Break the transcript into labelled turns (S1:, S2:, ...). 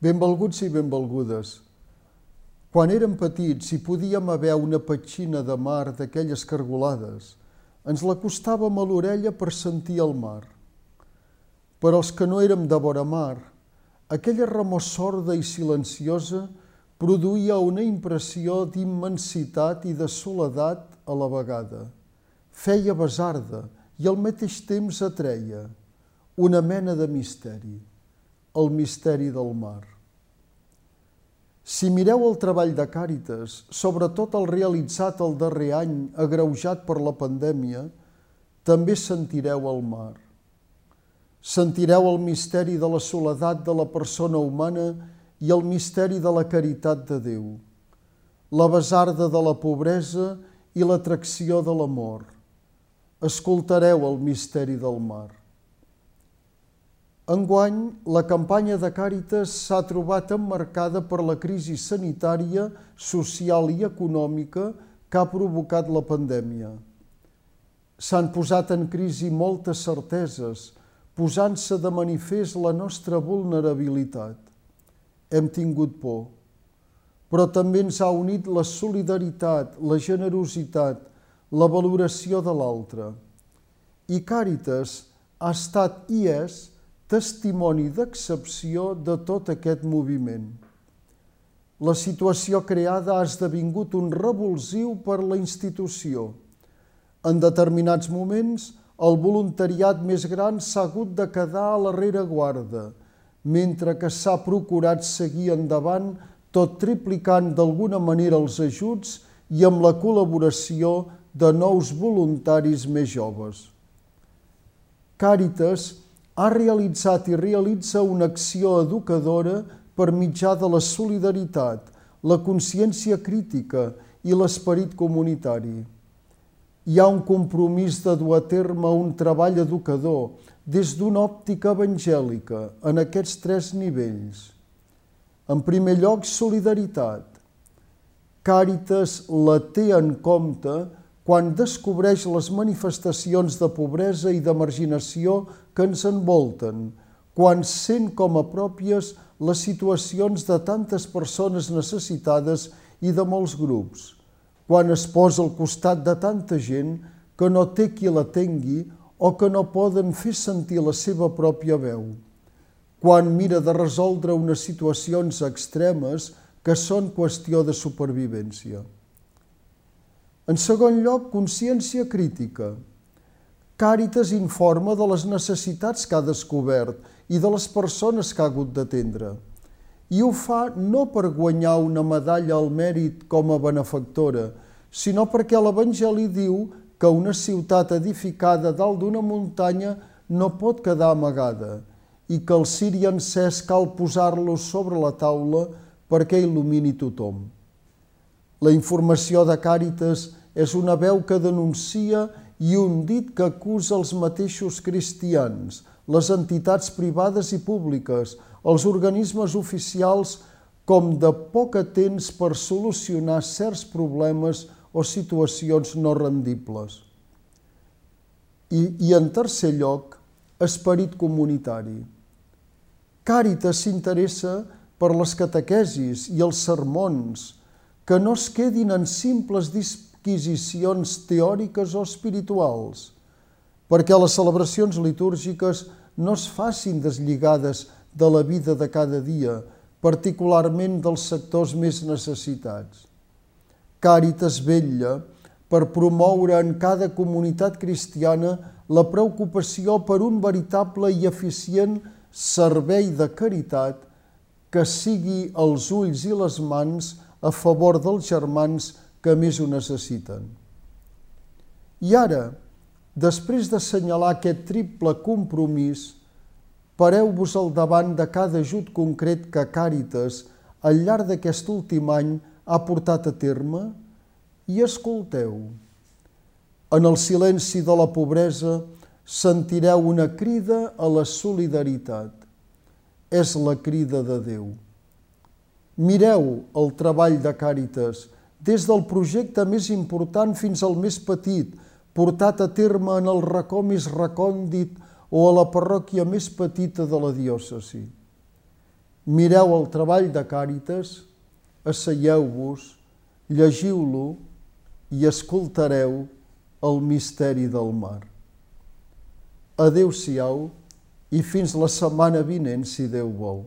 S1: Benvolguts i benvolgudes. Quan érem petits i podíem haver una petxina de mar d'aquelles cargolades, ens l'acostàvem a l'orella per sentir el mar. Per als que no érem de vora mar, aquella remor sorda i silenciosa produïa una impressió d'immensitat i de soledat a la vegada. Feia besarda i al mateix temps atreia una mena de misteri, el misteri del mar. Si mireu el treball de Càritas, sobretot el realitzat el darrer any, agreujat per la pandèmia, també sentireu el mar. Sentireu el misteri de la soledat de la persona humana i el misteri de la caritat de Déu, la besarda de la pobresa i l'atracció de l'amor. Escoltareu el misteri del mar. Enguany, la campanya de Càritas s'ha trobat emmarcada per la crisi sanitària, social i econòmica que ha provocat la pandèmia. S'han posat en crisi moltes certeses, posant-se de manifest la nostra vulnerabilitat hem tingut por. Però també ens ha unit la solidaritat, la generositat, la valoració de l'altre. I Càritas ha estat i és testimoni d'excepció de tot aquest moviment. La situació creada ha esdevingut un revulsiu per la institució. En determinats moments, el voluntariat més gran s'ha hagut de quedar a la rereguarda, mentre que s'ha procurat seguir endavant tot triplicant d'alguna manera els ajuts i amb la col·laboració de nous voluntaris més joves. Càritas ha realitzat i realitza una acció educadora per mitjà de la solidaritat, la consciència crítica i l'esperit comunitari. Hi ha un compromís de dur a terme un treball educador des d'una òptica evangèlica en aquests tres nivells. En primer lloc, solidaritat. Càritas la té en compte quan descobreix les manifestacions de pobresa i de marginació que ens envolten, quan sent com a pròpies les situacions de tantes persones necessitades i de molts grups, quan es posa al costat de tanta gent que no té qui la tengui o que no poden fer sentir la seva pròpia veu, quan mira de resoldre unes situacions extremes que són qüestió de supervivència. En segon lloc, consciència crítica. Càritas informa de les necessitats que ha descobert i de les persones que ha hagut d'atendre. I ho fa no per guanyar una medalla al mèrit com a benefactora, sinó perquè l'Evangeli diu que una ciutat edificada dalt d'una muntanya no pot quedar amagada i que el ciri encès cal posar-lo sobre la taula perquè il·lumini tothom. La informació de Càritas és una veu que denuncia i un dit que acusa els mateixos cristians, les entitats privades i públiques, els organismes oficials, com de poc temps per solucionar certs problemes o situacions no rendibles. I, i en tercer lloc, esperit comunitari. Càritas s'interessa per les catequesis i els sermons, que no es quedin en simples disquisicions teòriques o espirituals, perquè les celebracions litúrgiques no es facin deslligades de la vida de cada dia, particularment dels sectors més necessitats. Càritas vetlla per promoure en cada comunitat cristiana la preocupació per un veritable i eficient servei de caritat que sigui els ulls i les mans a favor dels germans que més ho necessiten. I ara, després d'assenyalar aquest triple compromís, pareu-vos al davant de cada ajut concret que Càritas, al llarg d'aquest últim any, ha portat a terme i escolteu. En el silenci de la pobresa sentireu una crida a la solidaritat. És la crida de Déu. Mireu el treball de Càritas des del projecte més important fins al més petit, portat a terme en el racó més recòndit o a la parròquia més petita de la diòcesi. Mireu el treball de Càritas, asseieu-vos, llegiu-lo i escoltareu el misteri del mar. Adeu-siau i fins la setmana vinent, si Déu vol.